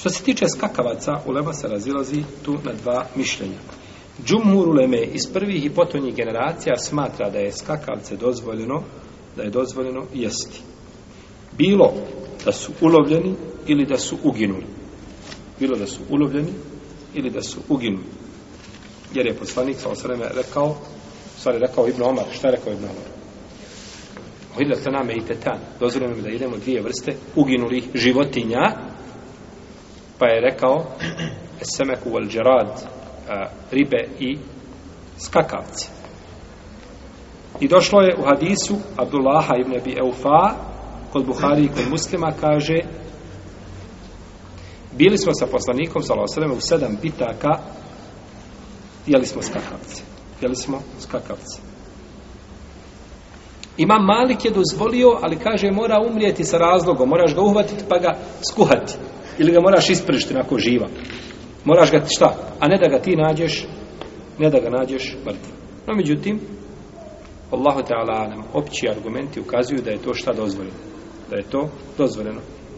Što se tiče skakavaca, ulema se razilazi tu na dva mišljenja. Džumhur uleme iz prvih i potonjih generacija smatra da je skakavce dozvoljeno, da je dozvoljeno jesti. Bilo da su ulovljeni ili da su uginuli. Bilo da su ulovljeni ili da su uginuli. Jer je poslanik sa osreme rekao, stvari rekao Ibn Omar, šta je rekao Ibn Omar? Ohidla tana me i tetan. Dozvoljeno mi da idemo dvije vrste uginulih životinja, pa je rekao esemeku wal džerad ribe i skakavci i došlo je u hadisu Abdullaha ibn Abi Eufa kod Buhari i kod muslima kaže bili smo sa poslanikom sa Losreme u sedam bitaka jeli smo skakavce jeli smo skakavce Imam Malik je dozvolio, ali kaže mora umrijeti sa razlogom, moraš ga uhvatiti pa ga skuhati ili ga moraš ispržiti nakon živa. Moraš ga, šta? A ne da ga ti nađeš, ne da ga nađeš mrtvo. No, međutim, Allahu Teala nam opći argumenti ukazuju da je to šta dozvoljeno. Da je to dozvoljeno.